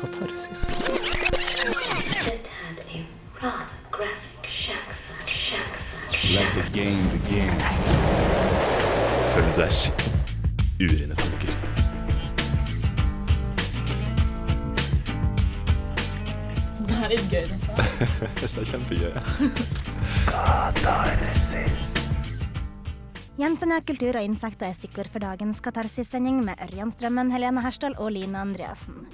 Katarsis. Følg deg skitten. Urene tanker. Det er litt gøy. dette. Det er kjempegøy. Jensen er kultur og insekter er stikkord for dagens Katarsis-sending med Ørjan Strømmen, Helene Hersdal og Line Andreassen.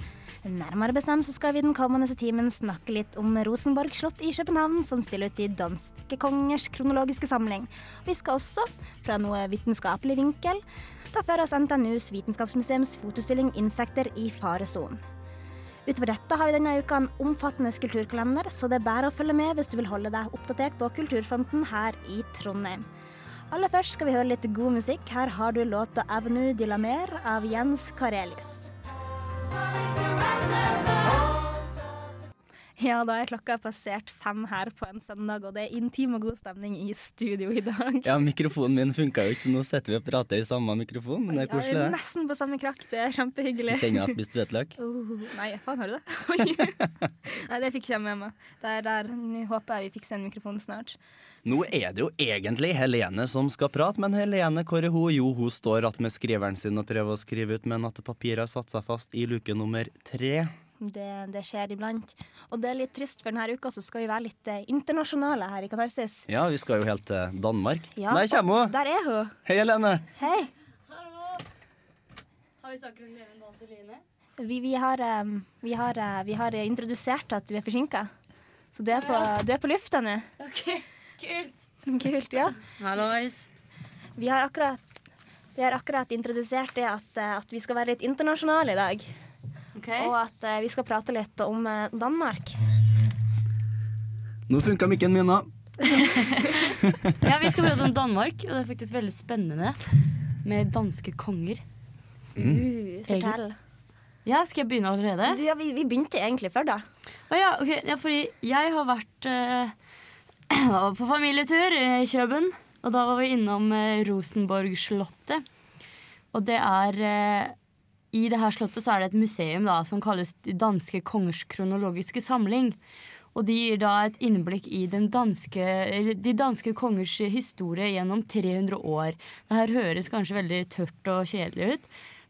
Nærmere bestemt så skal vi den kommende timen snakke litt om Rosenborg slott i København, som stiller ut i danske kongers kronologiske samling. Vi skal også, fra noe vitenskapelig vinkel, ta for oss NTNUs vitenskapsmuseums fotostilling 'Insekter i faresonen'. Utover dette har vi denne uka en omfattende kulturkalender, så det er bare å følge med hvis du vil holde deg oppdatert på kulturfronten her i Trondheim. Aller først skal vi høre litt god musikk. Her har du låta 'Avenue de la Mer' av Jens Karelius. love. Ja, da er klokka passert fem her på en søndag, og det er intim og god stemning i studio i dag. Ja, mikrofonen min funka jo ikke, så nå sitter vi og prater i samme mikrofon. Men det er Ja, koselig, det. nesten på samme krakk, det er kjempehyggelig. Kjenner jeg har spist hveteløk. Oh, nei, faen, har du det? Nei, det fikk ikke jeg med meg. Der, der. Nå håper jeg vi fikser en mikrofon snart. Nå er det jo egentlig Helene som skal prate, men Helene, hvor er hun? Jo, hun står att med skriveren sin og prøver å skrive ut, men at papiret har satt seg fast i luke nummer tre. Det, det skjer iblant. Og det er litt trist, for denne uka så skal vi være litt eh, internasjonale her i Katarsis. Ja, vi skal jo helt til Danmark. Ja, Der kommer hun! Der er hun. Hei, Helene. Hei. Har vi snakket om levende vann? Vi, vi, har, vi, har, eh, vi har introdusert at du er forsinka. Så du er på, du er på lufta nå. Ok, kult. Kult, ja. Hallois. Vi har akkurat, vi har akkurat introdusert det at, eh, at vi skal være litt internasjonale i dag. Ok. Og at eh, vi skal prate litt om eh, Danmark. Nå funka mikken min, da. Ja, vi skal prate om Danmark, og det er faktisk veldig spennende med danske konger. Uh, fortell. Ja, skal jeg begynne allerede? Ja, vi, vi begynte egentlig før, da. Å ja, ok. Ja, fordi jeg har vært eh, på familietur i Kjøben. Og da var vi innom eh, Rosenborg-slottet. Og det er eh, I det her slottet så er det et museum da, som kalles De danske kongers kronologiske samling. Og de gir da et innblikk i den danske, eller de danske kongers historie gjennom 300 år. Det her høres kanskje veldig tørt og kjedelig ut,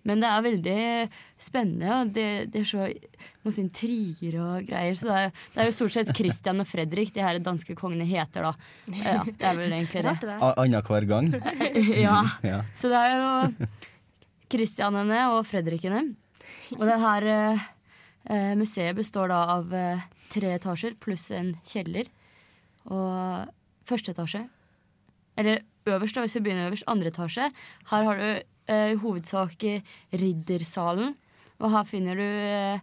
men det er veldig spennende. og Det, det er så masse intriger og greier. Så det er, det er jo stort sett Christian og Fredrik de her danske kongene heter, da. Ja, det er vel egentlig det. Annenhver gang. Ja. Ja. Så det er jo Christianene og Fredrikene. Og det her eh, eh, museet består da av eh, tre etasjer pluss en kjeller. Og første etasje Eller øverst, da, hvis vi begynner øverst. Andre etasje. Her har du eh, i hovedsak Riddersalen. Og her finner du eh,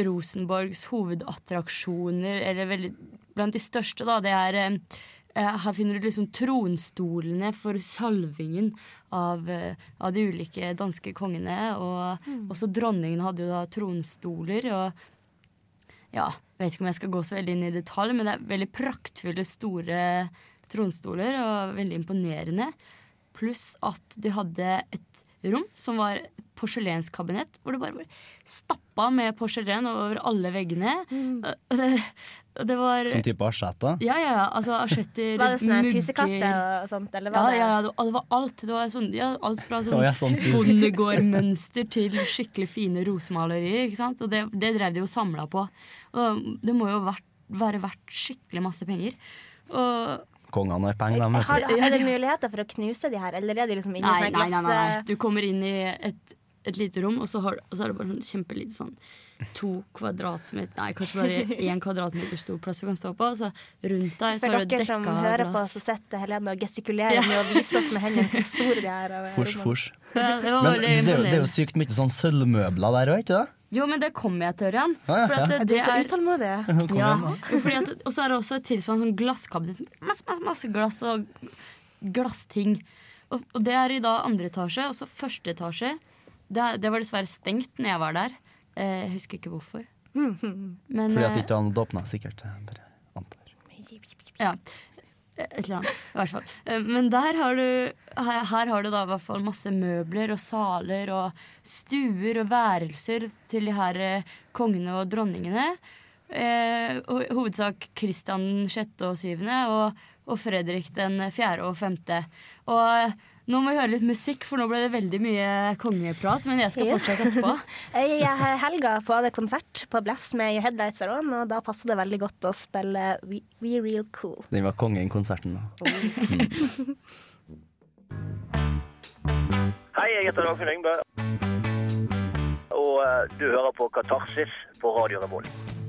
Rosenborgs hovedattraksjoner, eller veldig, blant de største, da. Det er eh, Her finner du liksom tronstolene for salvingen av, eh, av de ulike danske kongene. Og også dronningen hadde jo da tronstoler. Og ja, jeg vet ikke om jeg skal gå så veldig inn i detalj, men det er veldig praktfulle, store tronstoler og veldig imponerende. Pluss at de hadde et rom som var et porselenskabinett, hvor det bare var stappa med porselen over alle veggene. Og det, og det var Som type asjetter. Ja, ja, ja. Altså asjetter, Var det sånne mugger pusekatter og sånt? Eller var ja, ja, ja, det var, alt. Det var sånn, ja, alt fra sånn ja, sånn. bondegårdmønster til skikkelig fine rosemalerier. Ikke sant? Og det, det drev de jo samla på. Og det må jo vært, være verdt skikkelig masse penger. Og Kongene har penger, de. har. Er det muligheter for å knuse de her, eller er de liksom inni nei, sånne glass... nei, nei, nei. Du kommer inn i et, et lite rom, og så, har, og så er det bare sånn kjempelite sånn to kvadratmeter Nei, kanskje bare én kvadratmeter stor plass du kan stå på. Så rundt deg så For er det dere som dekka hører på, glass. så sitter Helene og gestikulerer Ja. med å vise oss med hendene hvor store de er. Fors, fors. Ja, det Men det, det er jo sykt mye sånn sølvmøbler der òg, ikke det? Jo, men det kommer jeg til, Ørjan. gjøre ja, For at ja. det, Du det er så utålmodig. Ja, og så er det også et tilsvarende sånn glasskabinett. Masse, masse, masse glass og glassting. Og, og det er i da andre etasje. Og så første etasje. Det, det var dessverre stengt når jeg var der. Eh, jeg husker ikke hvorfor. Men Fordi at eh, ikke han åpna, sikkert. Bare antar. ja. Et eller annet, i hvert fall. Eh, Men der har du her, her har du da i hvert fall masse møbler og saler og stuer og værelser til de her eh, kongene og dronningene. Eh, hovedsak Kristian 6. og 7. Og, og Fredrik den 4. og 5. Og eh, nå må vi høre litt musikk, for nå ble det veldig mye kongeprat. Men jeg skal fortsette etterpå. I helga på det konsert på Blast med Headlights Are On, og da passer det veldig godt å spille We, We Real Cool. Den var kongen i konserten da. Hei, jeg heter Dagfinn Engbø, Og eh, du hører på Katarsis på Radio Revolt.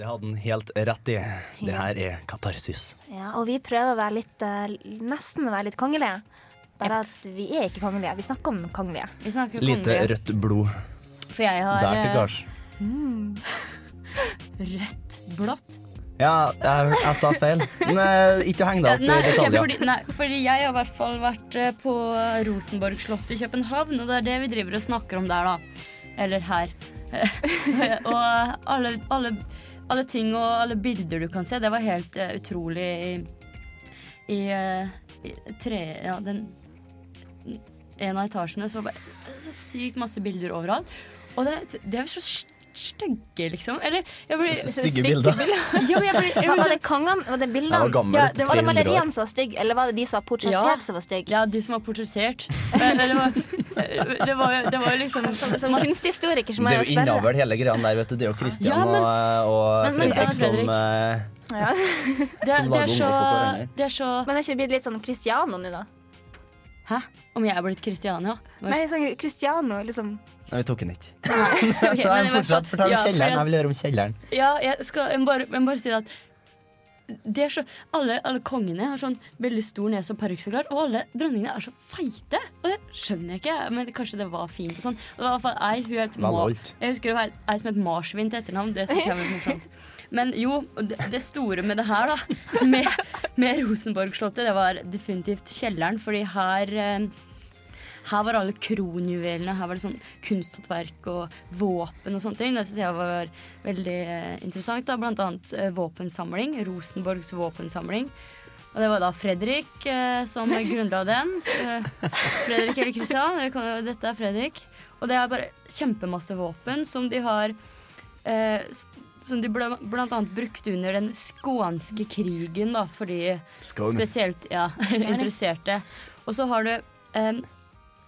Det hadde han helt rett i. Det her er katarsis. Ja, og vi prøver å være litt eh, nesten å være litt kongelige. Bare at vi er ikke kongelige. Vi snakker om kongelige. Vi snakker Lite kongelige. rødt blod For jeg har der til gards. Mm. rødt blått. Ja, jeg, jeg sa feil. Men eh, ikke heng deg opp Nei, i detaljer. fordi, nei, fordi jeg har i hvert fall vært eh, på Rosenborg slott i København, og det er det vi driver og snakker om der, da. Eller her. og alle, alle, alle ting og alle bilder du kan se, det var helt uh, utrolig i, i, uh, i tre... Ja, den En av etasjene så var det så sykt masse bilder overalt. Og det, det er så stygge, liksom. Eller jeg blir, stygge bilder. Ja, jeg blir, jeg Var det kongen? Var det bildene? bildene? var gammel, Ja, det Var det 300 år. som var stygg, eller var det de som var portrettert Ja. som var stygge? Ja, de som var portrettert. Men Det var, det var, jo- det var jo liksom Som kunsthistoriker som Det jeg er jo spørre. innavl hele greia der, vet du. Det er jo Christian Ja, men- og, og Men- men- Fredrik som eh, Ja. det, Som det, er så, det er så Men er ikke det blitt litt sånn Cristiano nå, da? Hæ? Om jeg er blitt Kristiania? Nei, sånn Cristiano, liksom. Nei, vi tok den ikke. okay, Nei, fortsatt, Fortell om ja, kjelleren. Jeg vil høre om kjelleren. Ja, jeg skal jeg må bare, jeg må bare si at det er så, alle, alle kongene har sånn veldig stor nese og parykk, så klart. Og alle dronningene er så feite. Og det skjønner jeg ikke. Men kanskje det var fint og sånn. Og det var i hvert fall ei hun het Ma Jeg husker det var ei som het Marsvin til etternavn. Det syns jeg var morsomt. Men jo, det, det store med det her, da, med, med Rosenborg-slottet, det var definitivt kjelleren. Fordi her eh, her var alle kronjuvelene. Her var det sånn kunsthåndverk og våpen og sånne ting. Det syns jeg var veldig eh, interessant. da Blant annet eh, våpensamling. Rosenborgs våpensamling. Og det var da Fredrik eh, som grunnla den. Eh, Fredrik eller Kristian. Dette er Fredrik. Og det er bare kjempemasse våpen som de har eh, Som de ble, blant annet brukte under den skånske krigen, da, fordi Skål. spesielt ja, interesserte. Og så har du em,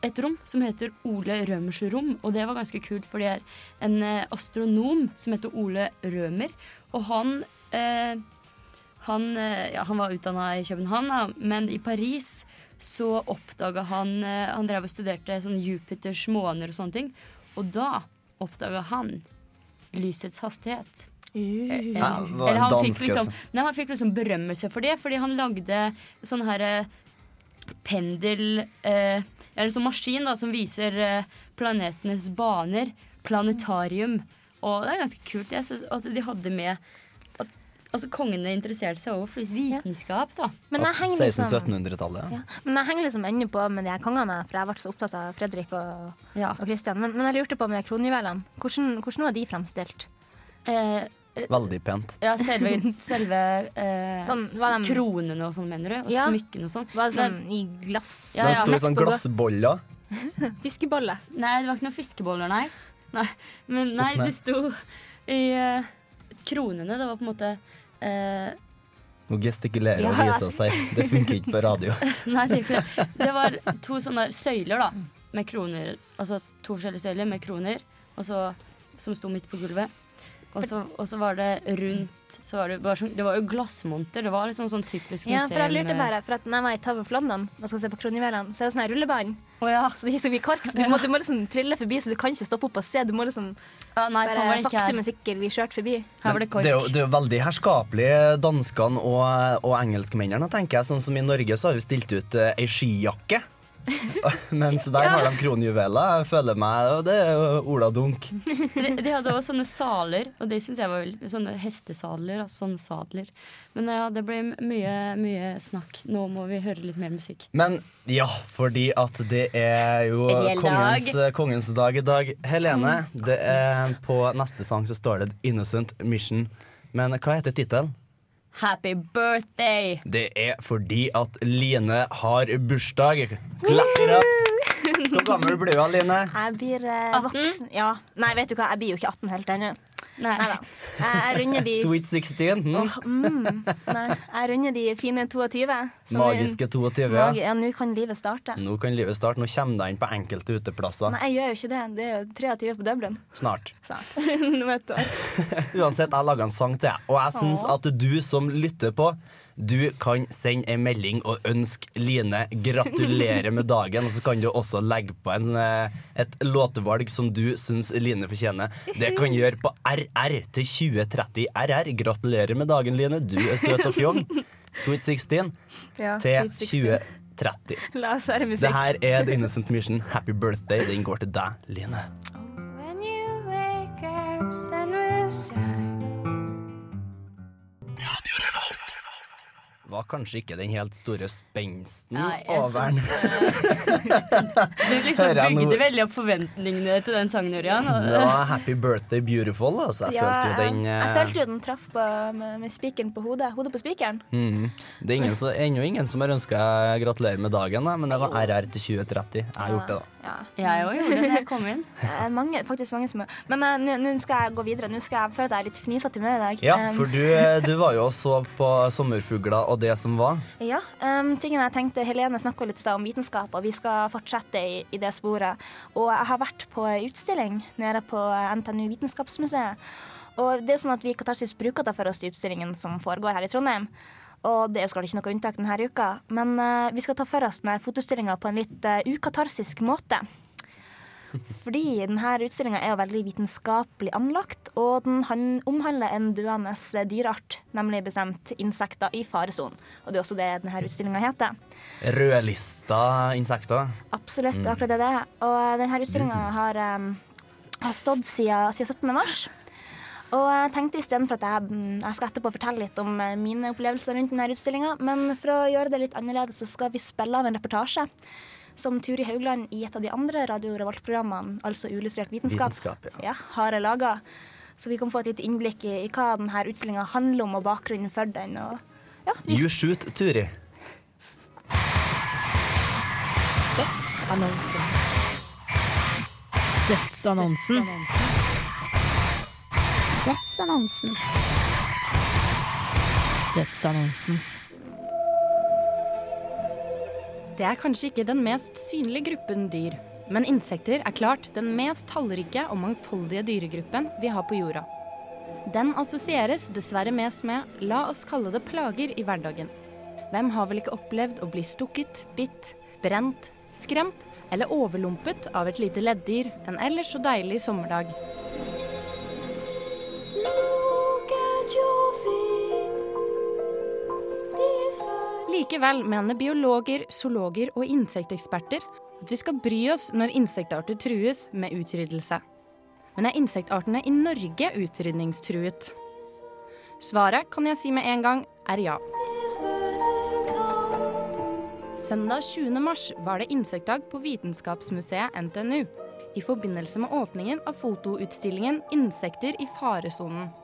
et rom som heter Ole Rømers rom, og det var ganske kult, for det er en eh, astronom som heter Ole Rømer, og han eh, han, eh, ja, han var utdanna i København, da, men i Paris så oppdaga han eh, Han drev og studerte sånn Jupiters måner og sånne ting, og da oppdaga han lysets hastighet. Uh, Ja, Ja. Eller han fikk, liksom, altså. nei, han fikk liksom berømmelse for det, fordi han lagde sånne her pendel eh, Eller sånn maskin da, som viser eh, planetenes baner. Planetarium. Og det er ganske kult jeg synes, at de hadde med at altså, kongene interesserte seg over vitenskap. da. Men jeg henger liksom 1600-1700-tallet. ja. Men jeg henger liksom ennå på med de her kongene, for jeg ble så opptatt av Fredrik og, Ja. og Christian. Men, men jeg lurte på med kronjuvelene. Hvordan, hvordan var de fremstilt? Eh, Veldig pent. ja, selve, selve eh, Sånn, de, kronene og sånn, mener du? Og Ja. smykkene og sånn. var det sånn i glass? Ja, Det ja. sånn glassboller. Fiskebolle. Nei, det var ikke noen fiskeboller, nei. nei. Men nei, det sto i eh, kronene. Det var på en måte eh, gestikulerer og viser seg. Det funker ikke på radio. Nei, det, ikke det. det var to sånne søyler, da. Med kroner. Altså to forskjellige søyler med kroner. Og så, som sto midt på gulvet. Og så, og så var det rundt så var det, bare sånn, det var jo glassmonter. Det var liksom sånn typisk Ja, museum. for jeg lurte eh, bare, for at når jeg var i London og skal se på kronjuvelene, så er det sånn her rullebånd. Oh, ja. Så det ikke skal bli kork, så du må, du må liksom trille forbi, så du kan ikke stoppe opp og se. Du må liksom ja. Nei, sånn var bare sakte, her. men sikkert bli kjørt forbi. Her var det kork. Det er jo, det er jo veldig herskapelig, danskene og, og engelskmennene. tenker jeg. Sånn som I Norge så har vi stilt ut eh, ei skijakke. Mens der har de kronjuveler. Jeg føler meg og Det er jo Ola Dunk. De, de hadde også sånne saler, og det syns jeg var vel Sånne hestesadler. Altså sånne sadler. Men ja, det ble mye, mye snakk. Nå må vi høre litt mer musikk. Men ja, fordi at det er jo kongens, kongens dag i dag. Helene, det er på neste sang så står det 'Innocent Mission'. Men hva heter tittelen? Happy birthday! Det er fordi at Line har bursdag. Klapper opp! Hvor gammel blir du, Line? Jeg blir eh, 18? voksen. Ja. Nei, vet du hva, jeg blir jo ikke 18 helt ennå. Nei. Da. Jeg, jeg runder de Sweet 16. Mm. Oh, mm, Nei, jeg runder de fine 22. Magiske 22. Magi, Ja. ja, nå kan livet starte. Nå kan livet starte. Nå kommer det inn på enkelte uteplasser. Nei, jeg gjør jo ikke det. Det er jo 23 på Dublin. Snart. Snart. Uansett, jeg lager en sang til jeg. og jeg syns at du som lytter på, du kan sende en melding og ønske Line gratulerer med dagen. Og så kan du også legge på en, eh, et låtevalg som du syns Line fortjener. Det kan du gjøre på RR til 2030 RR. Gratulerer med dagen, Line. Du er søt og fjong. Sweet 16 Ja, til 2030. La oss være musikk. Det her er The Innocent Mission. Happy birthday. Den går til deg, Line. When you wake up, Var kanskje ikke den helt store spensten jeg over den. Du liksom bygde veldig opp forventningene til den sangen, Ørjan. Det var Happy Birthday Beautiful. Altså. Jeg følte jo den jeg, eh, jeg følte jo den traff på, med, med spikeren på hodet. Hodet på spikeren. Mm. Det er ennå ingen som har ønska gratulerer med dagen, da, men det var RR til 2030. Jeg har gjort det, da. Ja. Jeg òg gjorde det da jeg kom inn. Eh, Mange, faktisk mange som Men uh, nå skal jeg gå videre. Nå skal jeg føle at jeg er litt fnisete humør i dag. Ja, for du, eh, du var jo og så på sommerfugler og det som var. Ja, um, tingen jeg tenkte Helene snakka litt om vitenskap, og vi skal fortsette i, i det sporet. Og jeg har vært på utstilling nede på NTNU Vitenskapsmuseet. Og det er sånn at vi i Katarsis bruker det for oss i utstillingen som foregår her i Trondheim. Og det er jo skal ikke noe unntak denne uka, men uh, vi skal ta for oss denne fotoutstillinga på en litt uh, ukatarsisk måte. Fordi denne utstillinga er jo veldig vitenskapelig anlagt, og den omhandler en døende dyreart, nemlig bestemt insekter i faresonen. Og det er også det denne utstillinga heter. Rødlista insekter. Absolutt, akkurat det det er. Og denne utstillinga har, um, har stått siden, siden 17. mars. Og jeg tenkte istedenfor at jeg, mm, jeg skal etterpå fortelle litt om eh, mine opplevelser rundt denne utstillinga, men for å gjøre det litt annerledes, så skal vi spille av en reportasje som Turi Haugland i et av de andre Radio Revolt-programmene, altså Uillustrert vitenskap, Vitenskap, ja. ja, har laga. Så vi kan få et lite innblikk i, i hva denne utstillinga handler om, og bakgrunnen for den. Og, ja, vi You shoot, Turi. Dødsannonsen. Dødsannonsen. Dødsannonsen. Dødsannonsen. Det er kanskje ikke den mest synlige gruppen dyr, men insekter er klart den mest tallrike og mangfoldige dyregruppen vi har på jorda. Den assosieres dessverre mest med la oss kalle det plager i hverdagen. Hvem har vel ikke opplevd å bli stukket, bitt, brent, skremt eller overlumpet av et lite leddyr en ellers så deilig sommerdag? Likevel mener biologer, zoologer og insekteksperter at vi skal bry oss når insektarter trues med utryddelse. Men er insektartene i Norge utrydningstruet? Svaret kan jeg si med en gang er ja. Søndag 20. mars var det insektdag på Vitenskapsmuseet NTNU. I forbindelse med åpningen av fotoutstillingen 'Insekter i faresonen'.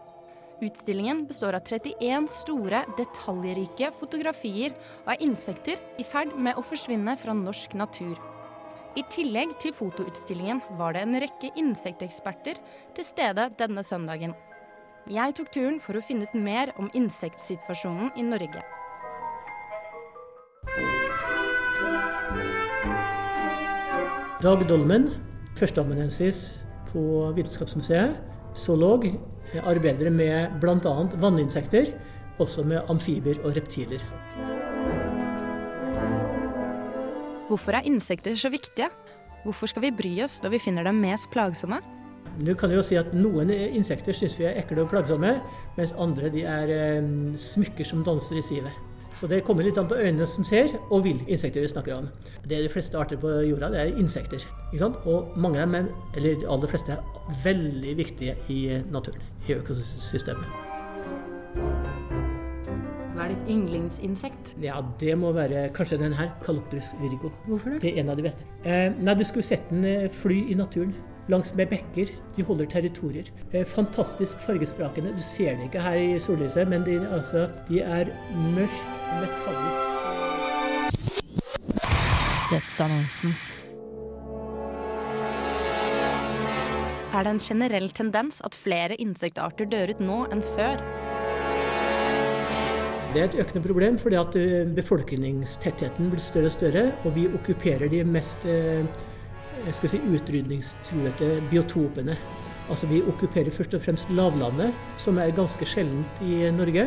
Utstillingen består av 31 store, detaljrike fotografier av insekter i ferd med å forsvinne fra norsk natur. I tillegg til fotoutstillingen var det en rekke insekteksperter til stede denne søndagen. Jeg tok turen for å finne ut mer om insektsituasjonen i Norge. Dag Dolmen, førsteamanuensis på Vitenskapsmuseet, zoolog, eh, arbeider med bl.a. vanninsekter, også med amfibier og reptiler. Hvorfor er insekter så viktige? Hvorfor skal vi bry oss når vi finner dem mest plagsomme? Nå kan jo si at Noen insekter syns vi er ekle og plagsomme, mens andre de er eh, smykker som danser i sivet. Så det kommer litt an på øynene som ser, og hvilke insekter vi snakker om. Det er De fleste arter på jorda det er insekter. ikke sant? Og mange av dem, er, eller de aller fleste, er veldig viktige i eh, naturen, i økosystemet. Hva er ditt yndlingsinsekt? Ja, det må være kanskje den her, Caloptrus virgo. Hvorfor det? Det er en av de beste. Eh, nei, Du skulle sett den eh, fly i naturen. langs med bekker. De holder territorier. Eh, Fantastisk fargesprakende. Du ser det ikke her i sollyset, men de, altså, de er mørk, metallisk. Dødsannonsen. Er det en generell tendens at flere insektarter dør ut nå enn før? Det er et økende problem fordi at eh, befolkningstettheten blir større og større, og vi okkuperer de mest eh, skal si, utrydningstruede biotopene. Altså Vi okkuperer først og fremst lavlandet, som er ganske sjeldent i Norge.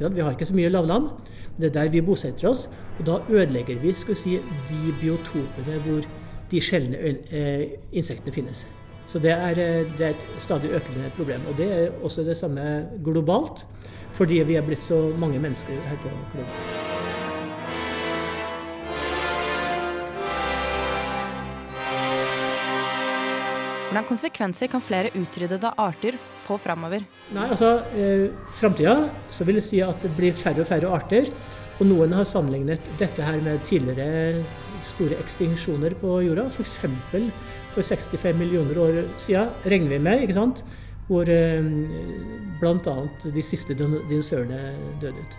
Ja, vi har ikke så mye lavland, men det er der vi bosetter oss. Og da ødelegger vi skal si, de biotopene hvor de sjeldne eh, insektene finnes. Så det er, eh, det er et stadig økende problem. Og det er også det samme globalt, fordi vi er blitt så mange mennesker her på kloden. Hvordan konsekvenser kan flere utryddede arter få framover? Nei, altså, eh, framtida så vil jeg si at det blir færre og færre arter. Og noen har sammenlignet dette her med tidligere store ekstinksjoner på jorda. F.eks. for 65 millioner år siden, regner vi med, ikke sant? hvor eh, bl.a. de siste din- dinosaurene døde ut.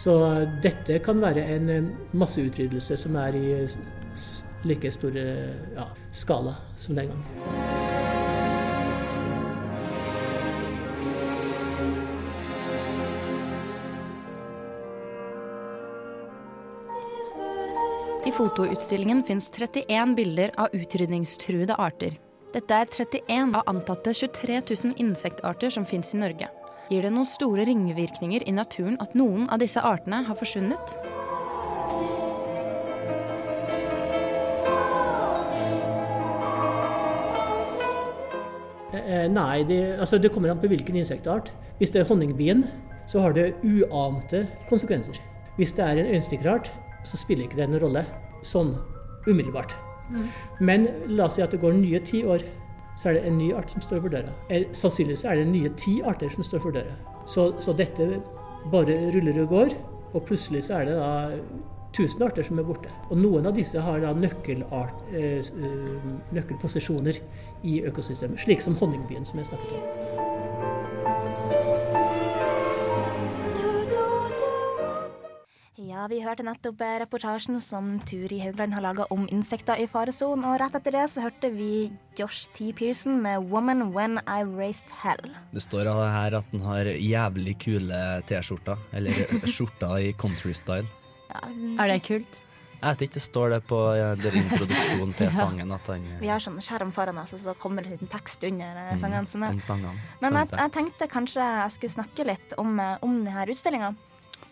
Så eh, dette kan være en eh, masseutryddelse som er i like stor ja, skala som den gang. Fotoutstillingen fins 31 bilder av utrydningstruede arter. Dette er 31 av antatte 23 000 insektarter som fins i Norge. Gir det noen store ringvirkninger i naturen at noen av disse artene har forsvunnet? Eh, nei, det, altså det kommer an på hvilken insektart. Hvis det er honningbien, så har det uante konsekvenser. Hvis det er en øyenstikkerart, så spiller ikke det en rolle sånn umiddelbart. Men la oss si at det går nye ti år, så er det en ny art som står for døra. Eh, Sannsynligvis er det nye ti arter som står for døra. Så, så dette bare ruller og går, og plutselig så er det da 1000 arter som er borte. Og noen av disse har da nøkkelart, eh, eh, nøkkelposisjoner i økosystemet, slik som honningbien som jeg snakket om. Ja, vi hørte nettopp eh, reportasjen som Turi Haugland har laga om insekter i faresonen. Og rett etter det så hørte vi Josh T. Pearson med 'Woman When I Raised Hell'. Det står her at den har jævlig kule T-skjorter, eller skjorter i country-style. Er det kult? Jeg vet ikke, det står det på ja, introduksjonen til sangen at han Vi har sånn skjerm foran oss, og så kommer det en tekst under eh, sangene. som er. Men jeg, jeg tenkte kanskje jeg skulle snakke litt om, eh, om denne utstillinga.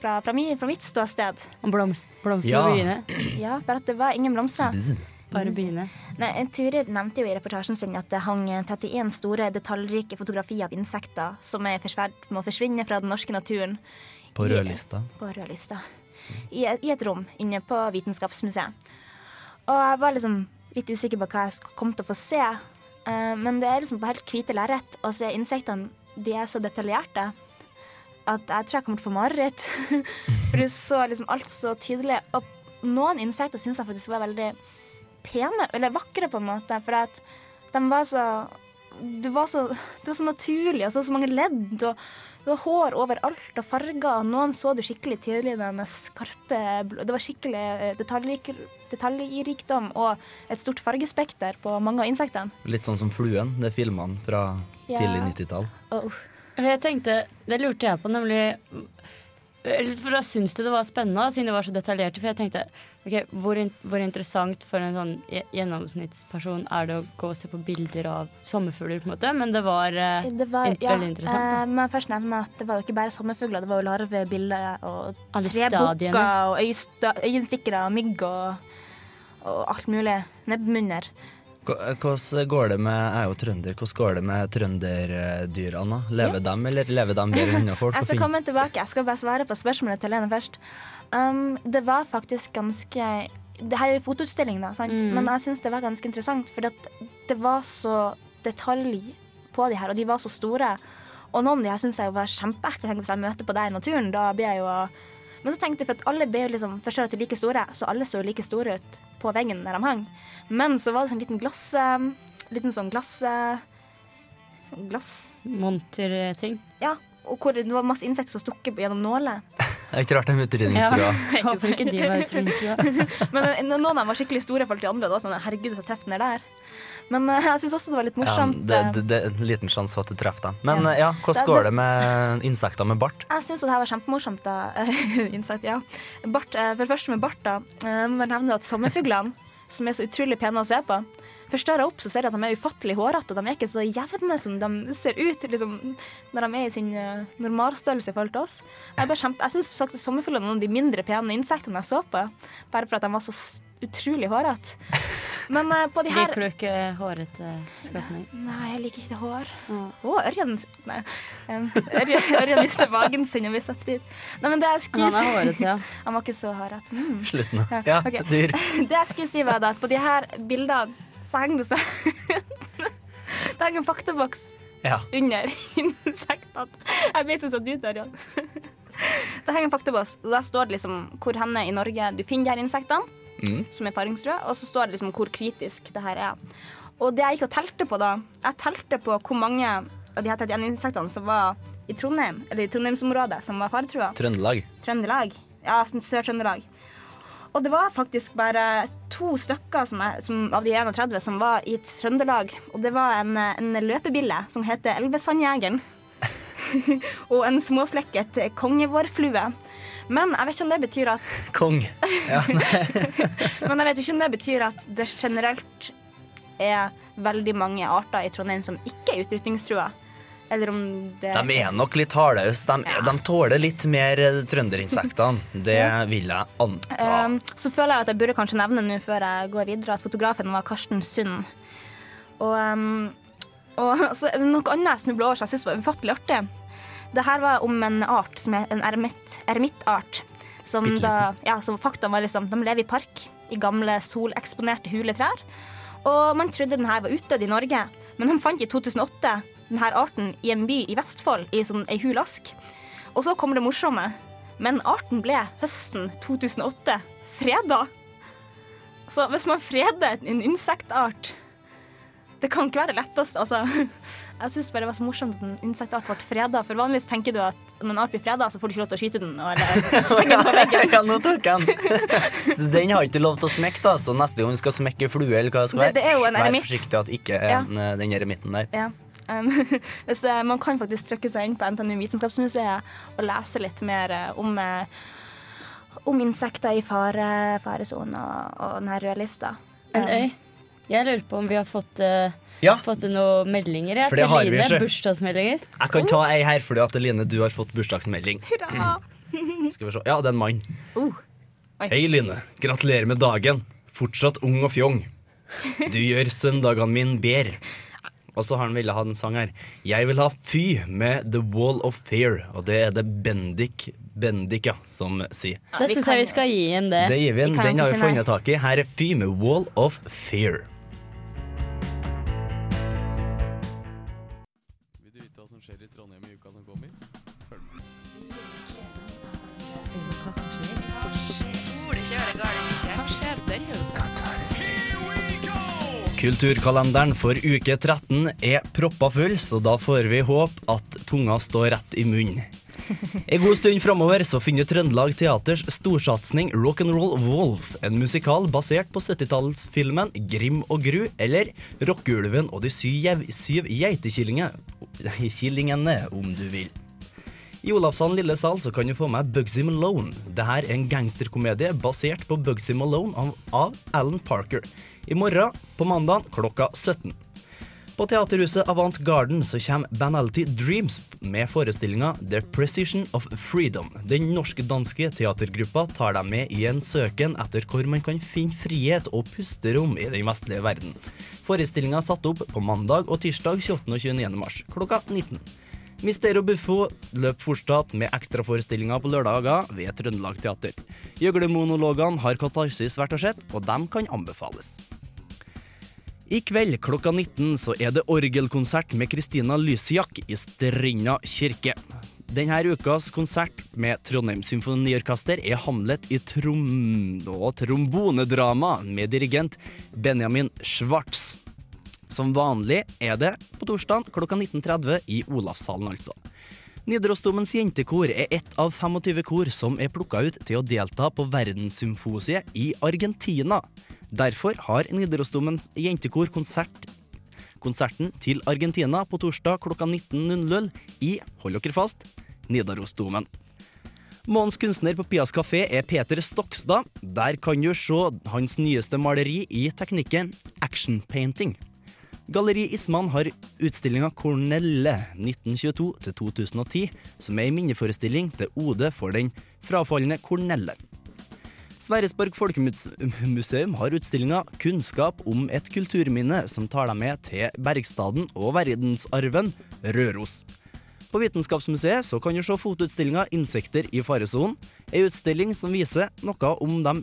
Fra, fra, mi, fra mitt ståsted. Om blomst, blomstene Ja. og byene? Ja, bare at det var ingen blomster. Bare byene. Nei, Turid nevnte jo i reportasjen sin at det hang 31 store detaljrike fotografier av insekter som er forsverd, må å forsvinne fra den norske naturen. På I- rødlista. På rødlista. I, I et rom inne på Vitenskapsmuseet. Og jeg var liksom litt usikker på hva jeg kom til å få se. Eh, men det er liksom på helt hvite lerret, og så er insektene de er så detaljerte at jeg tror jeg kommer til å få mareritt. For du så liksom alt så tydelig. Og noen insekter syns jeg faktisk var veldig pene, eller vakre på en måte. For at de var så det var, så, det var så naturlig, og så, så mange ledd, og det var hår overalt, og farger. og Noen så du skikkelig tydelig den skarpe Det var skikkelig eh, detaljrik, detaljrikdom og et stort fargespekter på mange av insektene. Litt sånn som Fluen, det er filmene fra Ja. tidlig 90-tall. Og, Jeg tenkte, Det lurte jeg på, nemlig For da syns du det var spennende, siden det var så detaljert. For jeg tenkte ok, hvor, in hvor interessant for en sånn gjennomsnittsperson er det å gå og se på bilder av sommerfugler, på en måte. Men det var, eh, det var, ja, veldig interessant. eh, men først nevne at det var jo ikke bare sommerfugler, det var jo larvebiller og trebukker og øyenstikkere og mygg og, og alt mulig. Nebbmunner. Hvordan går det med Jeg er jo trønder. Hvordan går det med trønderdyrene? Lever Ja. dem, eller lever de bedre enn folk? Jeg skal komme tilbake. Jeg skal bare svare på spørsmålet til Lene først. Um, det var faktisk ganske Det her er jo fotoutstilling, da, sant? Mm. men jeg syns det var ganske interessant. For det var så detalj på de her, og de var så store. Og noen av de her syns jeg var kjempeekle. Hvis jeg møter på deg i naturen, da blir jeg jo Men så tenkte jeg, for at alle ble liksom de er like store, så alle så like store ut på veggen der de hang. Men så var det sånn liten glass, um, liten sånn glass... eh, glass Monterting. Ja, og hvor det var masse insekter som stukket gjennom nåler. Det er ikke rart de er utrydningstrua. Ikke håper ikke de var utrydningstrua. Men eh, noen av dem var skikkelig store i forhold til andre. Da, sånn, herregud, så treff den er der. Men eh, jeg syns også det var litt Ja, morsomt. det, eh, det, det er en liten sjanse for at du treffer dem. Men Ja. ja, hvordan Det- går det- det med insekter med bart? Jeg syns det her var kjempemorsomt. da Insekt, ja. Bart, for det første med bart, da. Jeg må nevne at sommerfuglene, som er så utrolig pene å se på Jeg opp, så ser jeg at de er ufattelig hårete, og de er ikke så jevne som de ser ut liksom, når de er i sin uh, normalstørrelse i forhold til oss. Jeg, kjempe, jeg syns faktisk sommerfuglene er noen av de mindre pene insektene jeg så på, bare for at de var så utrolig hårete. Men uh, på de her Liker du ikke hårete skapninger? Nei, jeg liker ikke hår. Å, Ørjan Nei. Um, Ørjan, mister magen sin og vi satt dit. Nei, men det jeg skulle Han er hårete, ja. Han var ikke så hårete. Mm. Slutt nå. Ja, Ja, ok. dyr. Det jeg skulle si, var at på de her bildene så henger det seg Det henger en faktaboks Ja. under insektene. Jeg ble så satt ut, Ørjan. Det henger en faktaboks, og der står det liksom hvor henne i Norge du finner de her insektene Mm. som er faringsrøde, og så står det liksom hvor kritisk det her er. Og det jeg gikk og telte på da, jeg telte på hvor mange av de her 31 insektene som var i Trondheim, eller i Trondheimsområdet, som var faretrua. Trøndelag. Trøndelag. Ja, sånn Sør-Trøndelag. Og det var faktisk bare to stykker som er, som, av de 31 som var i Trøndelag. Og det var en, en løpebille som heter Elvesandjegeren. og en småflekket kongevårflue. Men jeg vet ikke om det betyr at Kong. Ja. Men jeg vet ikke om det betyr at det generelt er veldig mange arter i Trondheim som ikke er utrydningstrua. Eller om det De er nok litt hardhaus. De, de tåler litt mer eh, trønderinsektene. Det vil jeg anta. Um, så føler jeg at jeg burde kanskje nevne nå før jeg går videre, at fotografen var Karsten Sund. Og, um, og så noe annet jeg snubla over som jeg syntes var ufattelig artig. Det her var om en art som er en eremitt, eremittart. Som da, ja, som fakta var liksom, De lever i park i gamle soleksponerte huletrær. Og man trodde den her var utdødd i Norge, men de fant i 2008 denne arten i en by i Vestfold i sånn ei hul ask. Og så kommer det morsomme. Men arten ble høsten 2008 freda. Så hvis man freder en insektart Det kan ikke være lettest. Altså, jeg syns bare det var så morsomt at en insektart ble freda. For vanligvis tenker du at når en art blir freda, så får du ikke lov til å skyte den. Eller. Ja, nå tok den. Så den har ikke lov til å smekke, da. Så neste gang du skal smekke flue, eller hva det skal være, det er jo en vær forsiktig at ikke er Ja. eh, den eremitten der. Ja. Hvis, man kan faktisk trykke seg inn på NTNU Vitenskapsmuseet og lese litt mer eh, om, eh, om insekter i fare, faresonen og, og den røde En øy, jeg lurer på om vi har fått, uh, Ja. fått noen meldinger jeg, til har vi, Line. Bursdagsmeldinger. Jeg kan ta ei her fordi at Line, du har fått bursdagsmelding. Hurra! Skal vi se. Ja, det er en mann. Uh. Hei, Line. Gratulerer med dagen. Fortsatt ung og fjong. Du gjør søndagene mine bedre. Og så har han ville ha en sang her. Jeg vil ha Fy med The Wall of Fear. Og det er det Bendik Bendik, ja, som sier. Da syns jeg vi skal gi inn det. Det gir vi en. Den har vi funnet tak i. Her er Fy med Wall of Fear. Kulturkalenderen for uke 13 er proppa full, så da får vi håpe at tunga står rett i munnen. En god stund framover så finner Trøndelag Teaters storsatsing Rock'n'Roll Wolf, en musikal basert på 70-tallsfilmen Grim og Gru, eller Rockeulven og de syv, syv geitekillingene, killingene, om du vil. I Olavsand lille sal så kan du få med Bugsy Malone. Dette er en gangsterkomedie basert på Bugsy Malone av, av Alan Parker. I morgen, på mandag, klokka 17. På Teaterhuset Avant Garden så kommer Banality Dreams med forestillinga The Precision of Freedom. Den norsk-danske teatergruppa tar deg med i en søken etter hvor man kan finne frihet og pusterom i den vestlige verden. Forestillinga er satt opp på mandag og tirsdag 28. og 29. mars klokka 19. Mystero Buffo løper fortsatt med ekstraforestillinger på lørdager ved Trøndelag Teater. Gjøglemonologene har katarsis vært og sett, og dem kan anbefales. I kveld klokka 19 så er det orgelkonsert med Kristina Lysiak i Strinda kirke. Denne ukas konsert med Trondheim Symfoniorkester er Hamlet i trom og trombonedrama med dirigent Benjamin Schwartz. Som vanlig er det på torsdag klokka 19.30 i Olavshallen, altså. Nidarosdomens jentekor er ett av 25 kor som er plukka ut til å delta på Verdenssymfosiet i Argentina. Derfor har Nidarosdomens jentekor konsert konserten til Argentina på torsdag klokka 19.00 i, hold dere fast, Nidarosdomen. Månens kunstner på Pias kafé er Peter Stokstad. Der kan du se hans nyeste maleri i teknikken action painting. Galleri Isman har utstillinga Cornelle 1922-2010, som er en minneforestilling til ode for den frafalne Cornelle. Sverresborg folkemuseum har utstillinga Kunnskap om et kulturminne, som tar deg med til Bergstaden og verdensarven Røros. På Vitenskapsmuseet så kan du se fotoutstillinga Insekter i faresonen. Ei utstilling som viser noe om de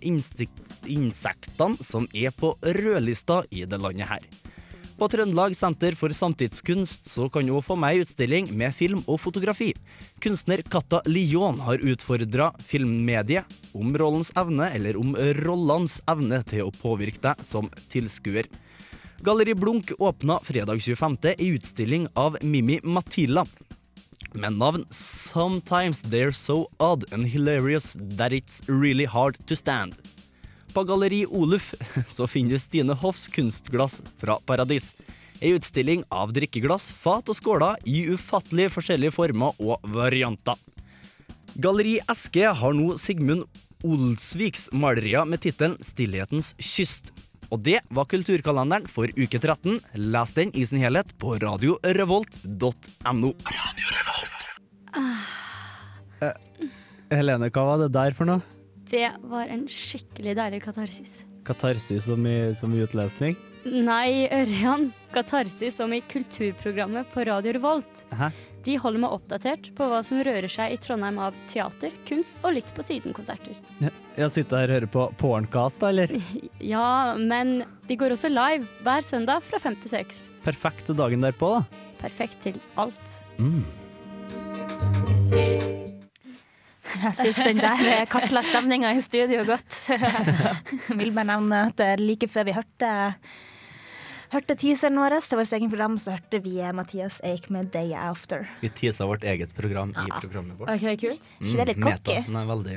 insektene som er på rødlista i det landet her. På Trøndelag Senter for samtidskunst så kan du få ei utstilling med film og fotografi. Kunstner Katta Lion har utfordra filmmediet om rollens evne, eller om rollenes evne til å påvirke deg som tilskuer. Galleri Blunk åpna fredag 25. i utstilling av Mimmi Matilla med navn Sometimes They're So Odd and Hilarious That It's Really Hard To Stand. På Galleri Oluf så finner du Stine Hoffs kunstglass fra Paradis. Ei utstilling av drikkeglass, fat og skåler i ufattelig forskjellige former og varianter. Galleri Eske har nå Sigmund Olsviks malerier med tittelen 'Stillhetens kyst'. Og det var kulturkalenderen for uke 13. Les den i sin helhet på radiorevolt.no. Helene, hva var det der for noe? Det var en skikkelig deilig katarsis. Katarsis som i, som i utlesning? Nei, Ørjan. Katarsis som i kulturprogrammet på Radio Revolt. Hæ? De holder meg oppdatert på hva som rører seg i Trondheim av teater, kunst og litt på siden-konserter. Jeg sitter her og hører på Porncast, da, eller? Ja, men de går også live hver søndag fra fem til seks. Perfekt til dagen derpå, da. Perfekt til alt. Mm. Jeg syns den der kartla stemninga i studio godt. Vil bare nevne at eh, like før vi hørte Hørte teaseren vår til vårt eget program, så hørte vi eh, Mathias Eik med 'Day After'. Vi teasa vårt eget program i programmet vårt. Ok, kult. Ikke det litt cocky? Er veldig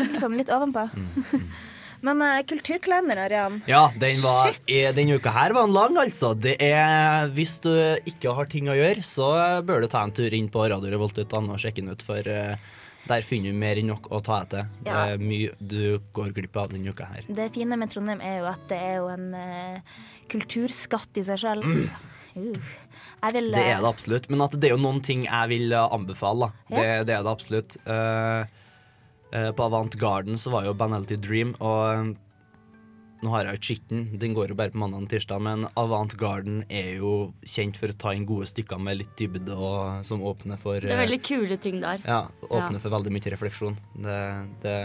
Litt Sånn litt ovenpå. Men uh, kulturkalender, Arian. Ja, den var eh, Denne uka her var den lang, altså. Det er, hvis du ikke har ting å gjøre, så bør du ta en tur inn på Radio Revolt og sjekke den ut, for eh, der finner du mer enn nok å ta etter. Det er mye du går glipp av denne uka her. Det fine med Trondheim er jo at det er jo en uh, kulturskatt i seg sjøl. Uh. Jeg vil Mm. Det eh, er det absolutt, men at det er jo noen ting jeg vil eh, anbefale. Ja. Det, det er det absolutt. På Avant Garden så var jo Banality Dream, og nå har jeg jo sett den går jo bare på mandag og tirsdag, men Avant Garden er jo kjent for å ta inn gode stykker med litt dybde, og som åpner for Det er veldig kule ting der. Ja, åpner Ja. for veldig mye refleksjon. Det, det,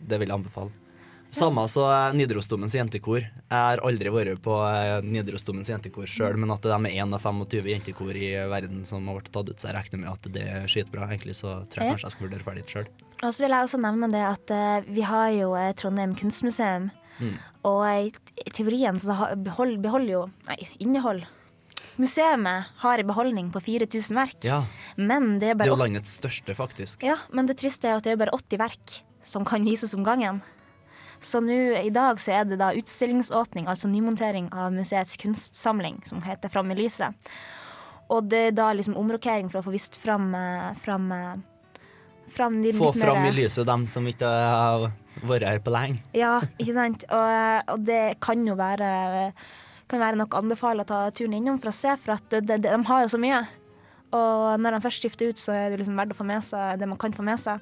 det vil jeg anbefale. Samme så Nidarosdomens jentekor. Jeg har aldri vært på eh, Nidarosdomens jentekor sjøl, men at de er én av 25 jentekor i verden som har vært tatt ut, så jeg regner med at det er skitbra. Egentlig så tror jeg kanskje jeg skal vurdere ferdig sjøl. Og så vil jeg også nevne det at eh, vi har jo eh, Trondheim kunstmuseum. Mm. Og i teorien så behold, beholder jo Nei, innehold. Museet har en beholdning på 4000 verk. Ja, Men det er det bare er jo landets største, faktisk. Ja, men det triste er at det er bare 80 verk som kan vises om gangen. Så nå i dag så er det da utstillingsåpning, altså nymontering av museets kunstsamling, som heter Fram i lyset. Og det er da liksom omrokering for å få vist fram, eh, fram, eh, fram de Få litt fram i lyset dem som ikke har vært her på lenge. Ja, ikke sant. Og, og det kan jo være kan være nok anbefale å ta turen innom for å se, for at de, de, de har jo så mye. Og når de først skifter ut, så er det liksom verdt å få med seg det man kan få med seg.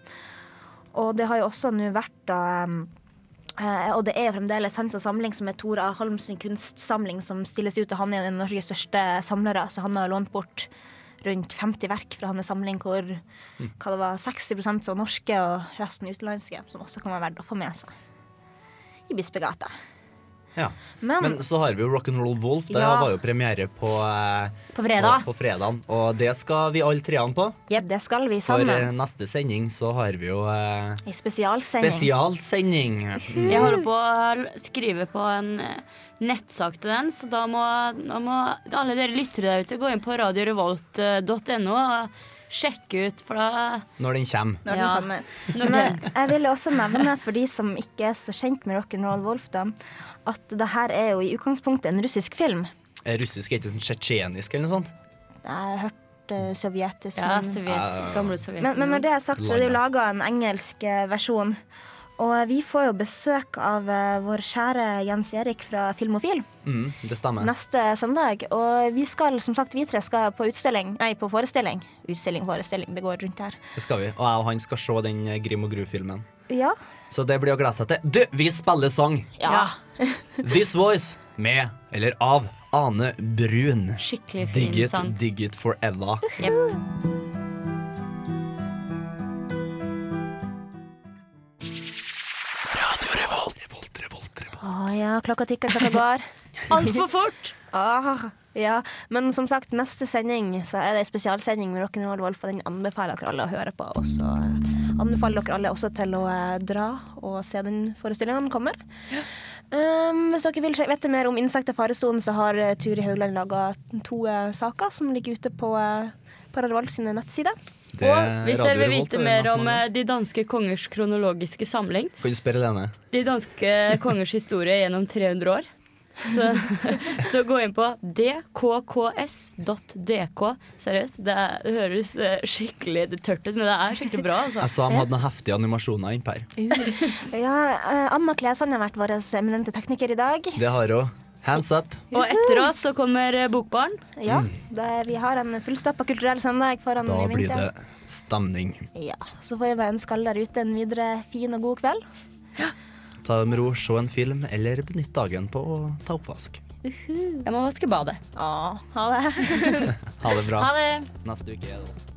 Og det har jo også nå vært da um, eh, og det er jo fremdeles hans samling som er Tora Holms kunstsamling som stilles ut. Og han er en Norges største samlere, så han har lånt bort rundt 50 verk fra hans samling, hvor hva det var, 60% var norske og resten utenlandske, som også kan være verdt å få med seg i Bispegata. Ja. Men, Men så har vi jo Rock'n'Roll Wolf. Det Ja. var jo premiere på, eh, På fredag. På, på fredagen. Og det skal vi alle treene på. det skal vi sammen. For eh, neste sending så har vi jo eh, Ei spesialsending. spesialsending. Mm. Jeg holder på å skrive på en eh, nettsak til den, så da må, da må alle dere lyttere der ute gå inn på radiorevolt.no og sjekke ut, for da Når den kommer. Når den Ja. kommer. Men jeg ville også nevne, for de som ikke er så kjent med Rock'n'Roll Wolf, da, at det her er jo i utgangspunktet en russisk film. Er Russisk er ikke sånn tsjetsjenisk eller noe sånt? Jeg har hørt eh, sovjetisk. Ja, men- sovjet, gamle Sovjet. Men, men når det er sagt, så er det jo laga en engelsk eh, versjon. Og vi får jo besøk av eh, vår kjære Jens Erik fra Filmofil Mm, det stemmer. neste søndag. Og vi skal, som sagt, vi tre skal på utstilling, nei, på forestilling. Utstilling, forestilling, det går rundt her. Det skal vi. Og jeg og han skal se den eh, Grim og Gru-filmen. Ja. Så det blir å glede seg til. Du, vi spiller sang! Ja. This Voice med, eller av, Ane Brun. Skikkelig fin sang. Dig it, dig it forever. Å ja, klokka tikker, klokka går. Altfor fort! Ah, ja, men som sagt, neste sending så er det en spesialsending med Rock'n'Roll Wolf, og den anbefaler dere alle å høre på. Og så eh, anbefaler dere alle også til å eh, dra og se den forestillingen den kommer. Um, hvis dere vil vite mer om insekter i faresonen, så har eh, Turi Haugland laga to uh, saker som ligger ute på uh, Pararevolt sine nettsider. Det Og hvis dere vil vite er mer om eh, de danske kongers kronologiske samling, Kan du spørre Lene? de danske kongers historie gjennom 300 år, så, så gå inn på dkks.dk. Seriøst, det, er, det høres eh, skikkelig tørt ut, men det er skikkelig bra. Altså. Jeg sa de hadde noen heftige animasjoner innpå her. Ja, eh, Anna Klesand har vært vår eminente tekniker i dag. Det har hun. Hands up. Og etter oss så kommer eh, Bokbarn. Ja, Mm. det, vi har en fullstappa kulturell søndag foran Da i blir det stemning. Ja, Så får jeg bare ønske alle der ute en videre fin og god kveld. Ta det med ro, se en film, eller benytt dagen på å ta oppvask. Jeg må vaske badet. Ja, ha det. Ha det bra. Ha det. Neste uke er det oss.